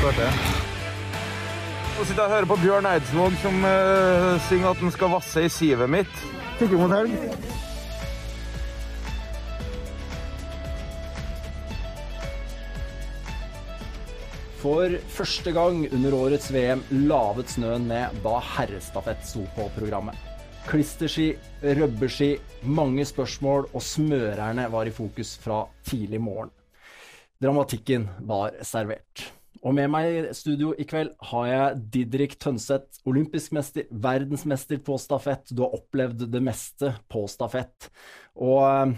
kvarter. Nå sitter jeg og hører på Bjørn Eidsvåg som uh, synger at han skal vasse i sivet mitt. Tikker mot helg. For første gang under årets VM lavet snøen ned da herrestafett sto på programmet. Klisterski, røbbeski, mange spørsmål, og smørerne var i fokus fra tidlig morgen. Dramatikken var servert. Og med meg i studio i kveld har jeg Didrik Tønseth, olympisk mester, verdensmester på stafett. Du har opplevd det meste på stafett. Og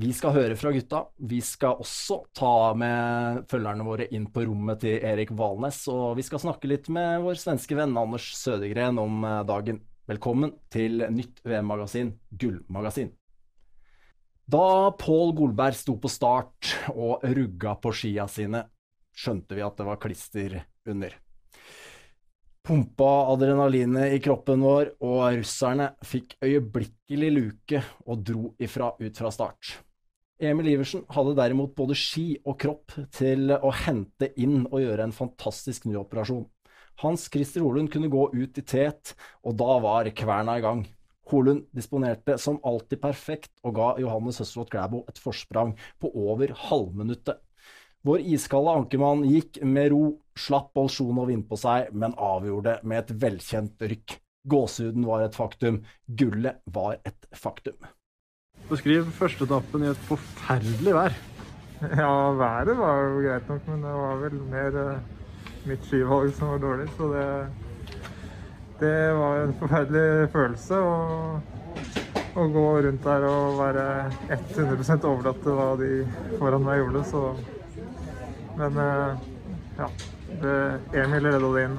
vi skal høre fra gutta. Vi skal også ta med følgerne våre inn på rommet til Erik Valnes, og vi skal snakke litt med vår svenske venn Anders Sødegren om eh, dagen. Velkommen til nytt VM-magasin, Gullmagasin. Da Pål Golberg sto på start og rugga på skia sine, skjønte vi at det var klister under. Pumpa adrenalinet i kroppen vår, og russerne fikk øyeblikkelig luke og dro ifra ut fra start. Emil Iversen hadde derimot både ski og kropp til å hente inn og gjøre en fantastisk ny operasjon. Hans Christer Holund kunne gå ut i tet, og da var kverna i gang. Holund disponerte som alltid perfekt og ga Johannes Høsflot Klæbo et forsprang på over halvminuttet. Vår iskalde ankermann gikk med ro, slapp Bolsjunov innpå seg, men avgjorde med et velkjent rykk. Gåsehuden var et faktum, gullet var et faktum. Beskriv førsteetappen i et forferdelig vær. Ja, været var jo greit nok, men det var vel mer uh, mitt skivalg som var dårlig. Så det, det var en forferdelig følelse å, gå rundt der og være 100% overlatt til hva de foran meg gjorde. Så. Men uh, ja, det, Emil redda det inn.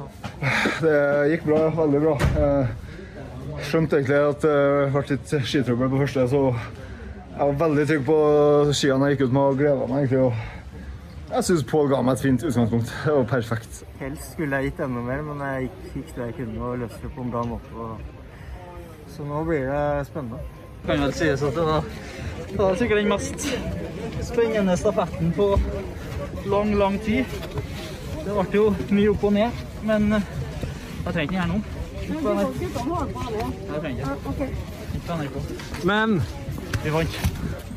Det gikk bra, veldig bra. Jeg skjønte egentlig at det ble litt skitrøbbel på første, så jeg var veldig trygg på skiene jeg gikk ut med og gleda meg egentlig. Og jeg syns Pål ga meg et fint utgangspunkt. Det var perfekt. Helst skulle jeg gitt enda mer, men jeg gikk, gikk det jeg kunne og løste det på en bra måte. Så nå blir det spennende. Det kan vel sies at det var, det var sikkert den mest spennende stafetten på lang, lang tid. Det ble jo mye opp og ned, men jeg trenger ikke den her nå. Jeg trenger ikke. Men vi vant.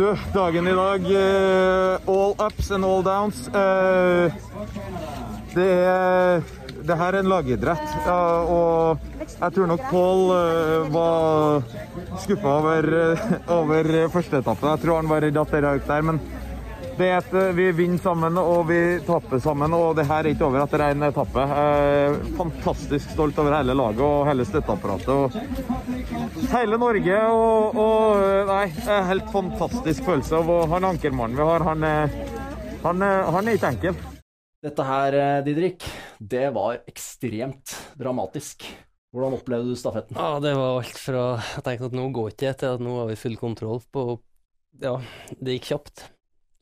Du, dagen i dag uh, All ups and all downs. Uh, det er det her er en lagidrett, uh, og jeg tror nok Pål var skuffa over, over førsteetappen. Jeg tror han var redd at det røyk der, men det er at vi vinner sammen og vi taper sammen, og det her er ikke over etter én etappe. fantastisk stolt over hele laget og hele støtteapparatet. Og hele Norge og, og Nei, helt fantastisk følelse. Og han ankermannen vi har, han, han, han er ikke enkel. Dette her, Didrik, det var ekstremt dramatisk. Hvordan opplevde du stafetten? Ja, Det var alt fra jeg tenkte at nå går ikke til at nå har vi full kontroll på Ja, det gikk kjapt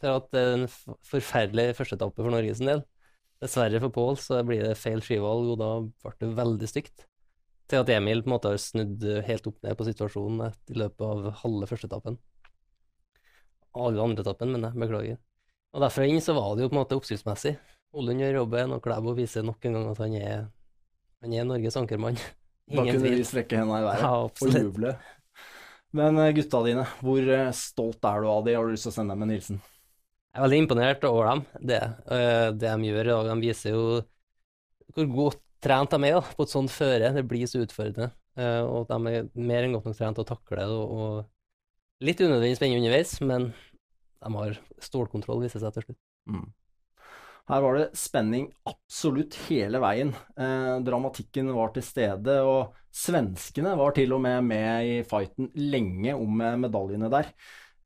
til at det er en forferdelig førsteetappe for Norges del. Dessverre for Pål så blir det feil skivalg, og da ble det veldig stygt. Til at Emil på en måte har snudd helt opp ned på situasjonen i løpet av halve førsteetappen. Alle andre etappen, men jeg beklager. Og derfra inn så var det jo på en måte oppskriftsmessig. Olund gjør jobben, og Klæbo viser nok en gang at han er, han er Norges ankermann. Da kunne vi strekke hendene i været ja, og juble. Men gutta dine, hvor stolt er du av de? Har du lyst til å sende dem en hilsen? Jeg er veldig imponert over dem, det, det de gjør i dag. De viser jo hvor godt trent de er da, på et sånt føre. Det blir så utfordrende. Og de er mer enn godt nok trent til å takle det. Og, og litt unødvendig spennende underveis, men de har stålkontroll, viser seg til slutt. Mm. Her var det spenning absolutt hele veien. Eh, dramatikken var til stede, og svenskene var til og med med i fighten lenge om medaljene der.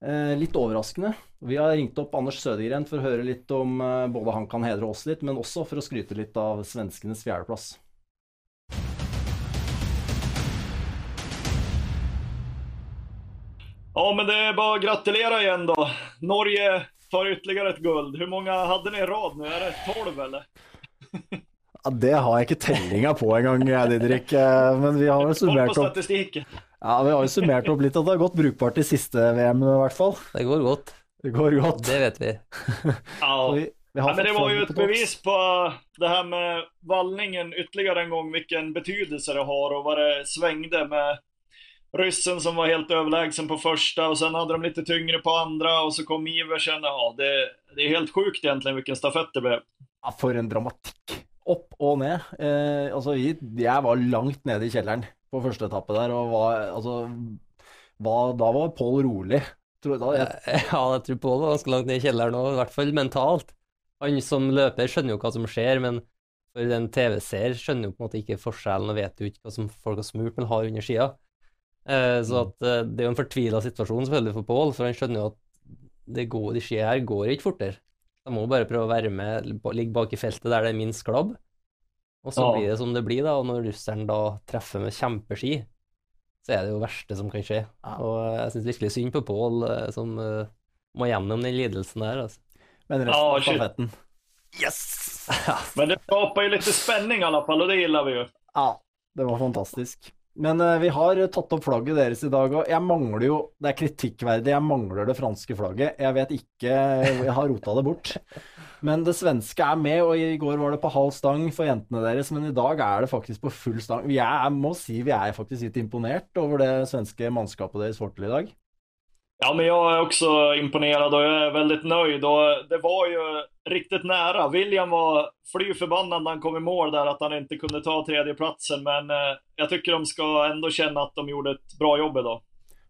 Eh, litt overraskende. Vi har ringt opp Anders Sødegren for å høre litt om eh, både han kan hedre oss litt, men også for å skryte litt av svenskenes fjerdeplass. Ja, men det er bare å gratulere igjen, da. Norge tar ytterligere et gull. Hvor mange hadde ni i rad nå? Er det tolv, eller? Ja, det har jeg ikke tellinga på engang, Didrik. Eh, men vi har vel summert opp Ja, vi har jo summert opp litt at det har gått brukbart i siste VM i hvert fall. Det går godt. Det går godt. Det vet vi. vi, Vi Ja, men det var jo topp. bevis på det her med vallningen ytterligere en gang, hvilken betydelse det har og hva det svingte med ryssen som var helt overlegen på første, og sen hadde de litt tyngre på andre, og så kom Iversen. Ja, det, det er helt sjukt egentlig hvilken stafett det ble. Ja, for en dramatikk. Opp og ned. Eh, altså, jeg var langt nede i kjelleren på første etappe der, og var, altså, var, da var Pål rolig. Tror, da, jeg, Ja, jeg tror Pål var ganske langt ned i kjelleren òg, i hvert fall mentalt. Han som løper skjønner jo hva som skjer, men for den TV-seer skjønner jo på en måte ikke forskjellen og vet jo ikke hva som folk har smurt, men har under skia. Eh, så at eh, det er jo en fortvila situasjon selvfølgelig for Pål, for han skjønner jo at det går, de skia her går ikke fortere. De må bare prøve å være med, ligge bak i feltet der det er minst klabb. Og så Ja. blir det som det blir, da. Og når russeren da treffer med kjempeski, så er det jo verste som kan skje. Og jeg syns virkelig synd på Pål, eh, som uh, må gjennom den lidelsen der, altså. men resten Ja, av stafetten Yes! Men det skaper jo litt spenning, i alle fall og det gillar vi jo. Ja, det var fantastisk. Men uh, vi har tatt opp flagget deres i dag, og jeg mangler jo Det er kritikkverdig, jeg mangler det franske flagget. Jeg vet ikke Jeg har rota det bort. Men det svenske er med, og i går var det på halv stang for jentene deres, men i dag er det faktisk på full stang. Jeg må si vi er faktisk litt imponert over det svenske mannskapet deres får til i dag. Ja, men jag är också imponerad och jag är väldigt nöjd och det var ju riktigt nära. William var fly förbannad när han kom i mål där att han inte kunde ta tredjeplatsen, men eh, jag tycker de ska ändå känna att de gjorde ett bra jobb idag.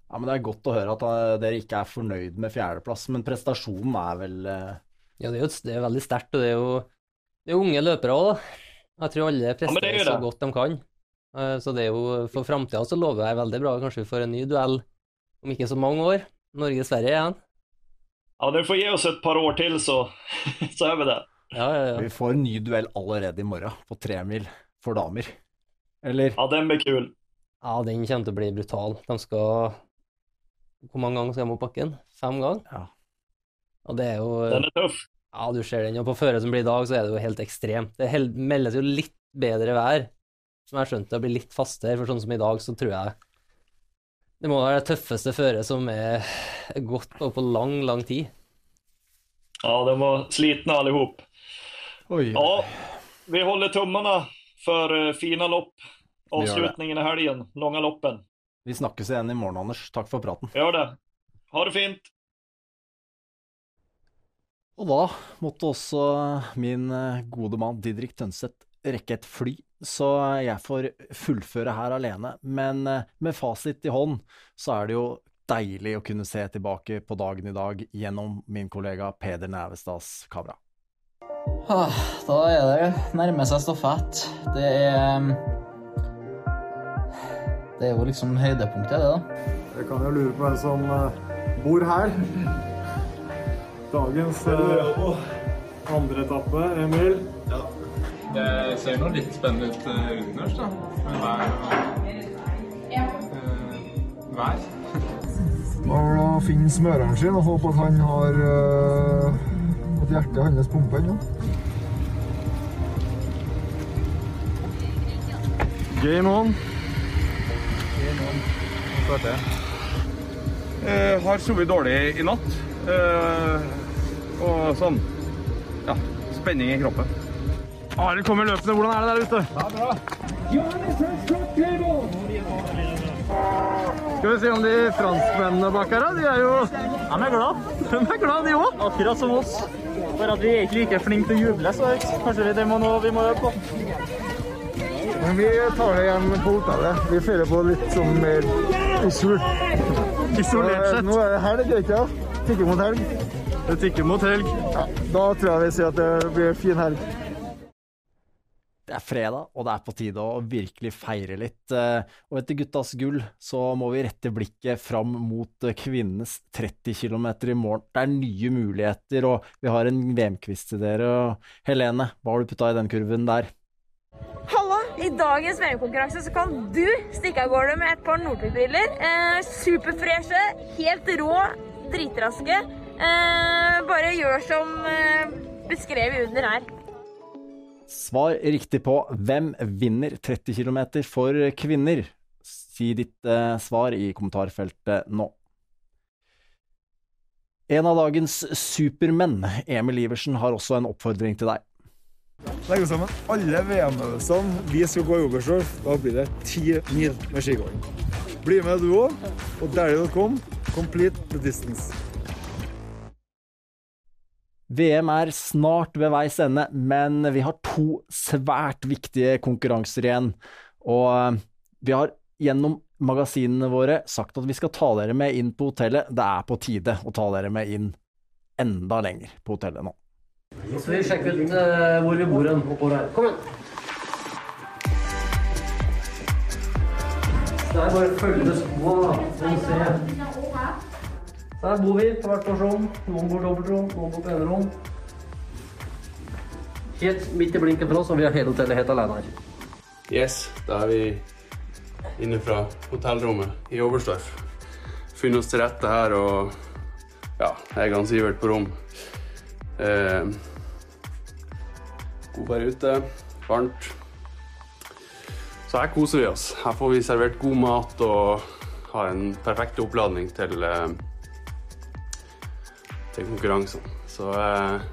Ja, men Det er godt å høre at dere ikke er fornøyd med fjerdeplass, men prestasjonen er vel eh, Ja, det er jo det er veldig sterkt, og det er jo det er unge løpere òg, da. Jeg tror alle men det er presterer jo så godt de kan. Eh, Så det er jo For framtida så lover jeg veldig bra. Kanskje vi får en ny duell om ikke så mange år. Norge-Sverige igjen. Ja, dere får gi oss et par år til, så, så er vi det. Ja, ja, ja. Vi får en ny duell allerede i morgen, på tremil for damer. Eller? Ja, den blir kul. Ja, den kommer til å bli brutal. De skal Hvor mange ganger skal de opp bakken? Fem ganger? Ja. Og det er jo Den er tuff. Ja, du ser den. Og på føret som blir i dag, så er det jo helt ekstremt. Det meldes jo litt bedre vær, som jeg har skjønt det blir litt fastere. For sånn som i dag, så tror jeg det må være det tøffeste føret som er gått på, på lang, lang tid. Ja, de var slitne allihop. sammen. Ja, vi holder tommene for fine fina lopp. Avslutningen i helgen, Lange loppen. Vi snakkes igjen i morgen, Anders. Takk for praten. Gjør det. Ha det fint. Og da måtte også min eh, gode mann Didrik Tønseth rekke et fly, så jeg får fullføre her alene. Men eh, med fasit i hånd, så er det jo deilig å kunne se tilbake på dagen i dag gjennom min kollega Peder Nævestads kamera. Ah, Da er det nærmer seg stafett. Det er Det er jo liksom høydepunktet, det, da. Jeg kan jo lure på hvem som eh, bor her. Dagens eh, andre etappe, Emil. Det ser nå litt spennende ut utendørs, underst, da. Med vær og eh, vær. Må finne smøreren sin og håpe at han har eh, At hjertet hans pumper ennå. Game on. Eh, har sovet dårlig i natt. Eh, og sånn Ja, spenning i kroppen. Are kommer løpende. Hvordan er det der ute? Skal vi se om de franskmennene bak her, da. De er jo De er glad, De er glad, de òg. akkurat som oss. Bare at vi er ikke like flinke til å juble, så kanskje det må noe vi må øve på. Men vi tar det igjen på hotellet. Vi føler på litt sånn mer isolert. Isolert sett. Nå er det helg, ikke sant? Tikker mot helg. Det tikker mot helg. Ja, da tror jeg vi sier at det blir fin helg. Det er fredag, og det er på tide å virkelig feire litt. eh, Og etter guttas gull så må vi rette blikket fram mot eh, kvinnenes 30 km i morgen. Det er nye muligheter, og vi har en VM-quiz til dere. Helene, hva har du putta i den kurven der? Hallo! I dagens VM-konkurranse så kan du stikke av gårde med et par Northug-briller. Eh, superfreshe, helt rå, dritraske. Eh, bare gjør som eh, beskrevet under her. Svar riktig på hvem vinner 30 km for kvinner? Si ditt eh, svar i kommentarfeltet nå. En av dagens supermenn, Emil Iversen, har også en oppfordring til deg. Legge sammen alle VM-øvelsene vi skal gå i Oberstdorf. Da blir det ti mil med skigåing. Bli med du òg, og derlig.com. Complete the distance. VM er snart ved veis ende, men vi har to svært viktige konkurranser igjen. Og eh, vi har gjennom magasinene våre sagt at vi skal ta dere med inn på hotellet. Det er på tide å ta dere med inn enda lenger på hotellet nå. Så vi sjekker ut uh, hvor vi bor hen. Kom igjen. Det er bare å følge det da. Her bor vi på hvert vårt rom. Noen bor dobbeltrom, noen bor på enerom. Helt midt i blinken for oss, og vi har hele hotellet helt alene her. Yes, da er vi inne fra hotellrommet i Oberstdorf. Finner oss til rette her og ja, jeg er ganske ivert på rom. Eh, god vær ute, varmt. Så her koser vi oss. Her får vi servert god mat og har en perfekt oppladning til, eh, til konkurransene. Så eh,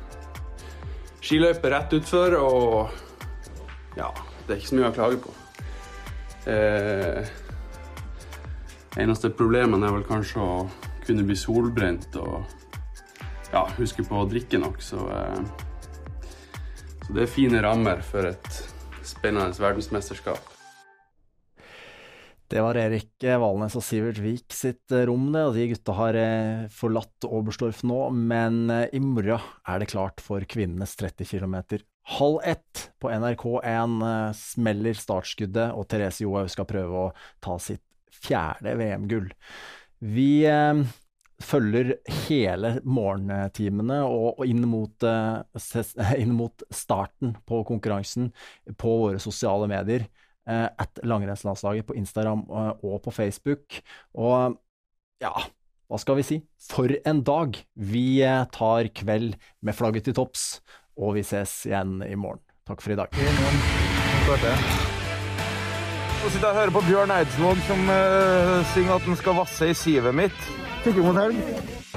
skiløype rett utfor og ja, det er ikke så mye å klage på. Eh, eneste problemet er vel kanskje å kunne bli solbrent og ja, huske på å drikke nok. Så, eh, så det er fine rammer for et spennende verdensmesterskap. Det var Erik Valnes og Sivert Vik sitt eh, rom, det. Og de gutta har eh, forlatt Oberstdorf nå, men eh, i morgen er det klart for kvinnenes 30 km. Halv ett på NRK1 smeller startskuddet, og Therese Johaug skal prøve å ta sitt fjerde VM-gull. Vi følger hele morgentimene og, inn, mot, inn mot starten på konkurransen på våre sosiale medier at langrennslandslaget på Instagram og på Facebook. Og ja, hva skal vi si? For en dag! Vi tar kveld med flagget til topps, og vi ses igjen i morgen. Takk for i dag. Nå sitter jeg og hører på Bjørn Eidsvåg som uh, synger at han skal vasse i sivet mitt. Fikk mot helg.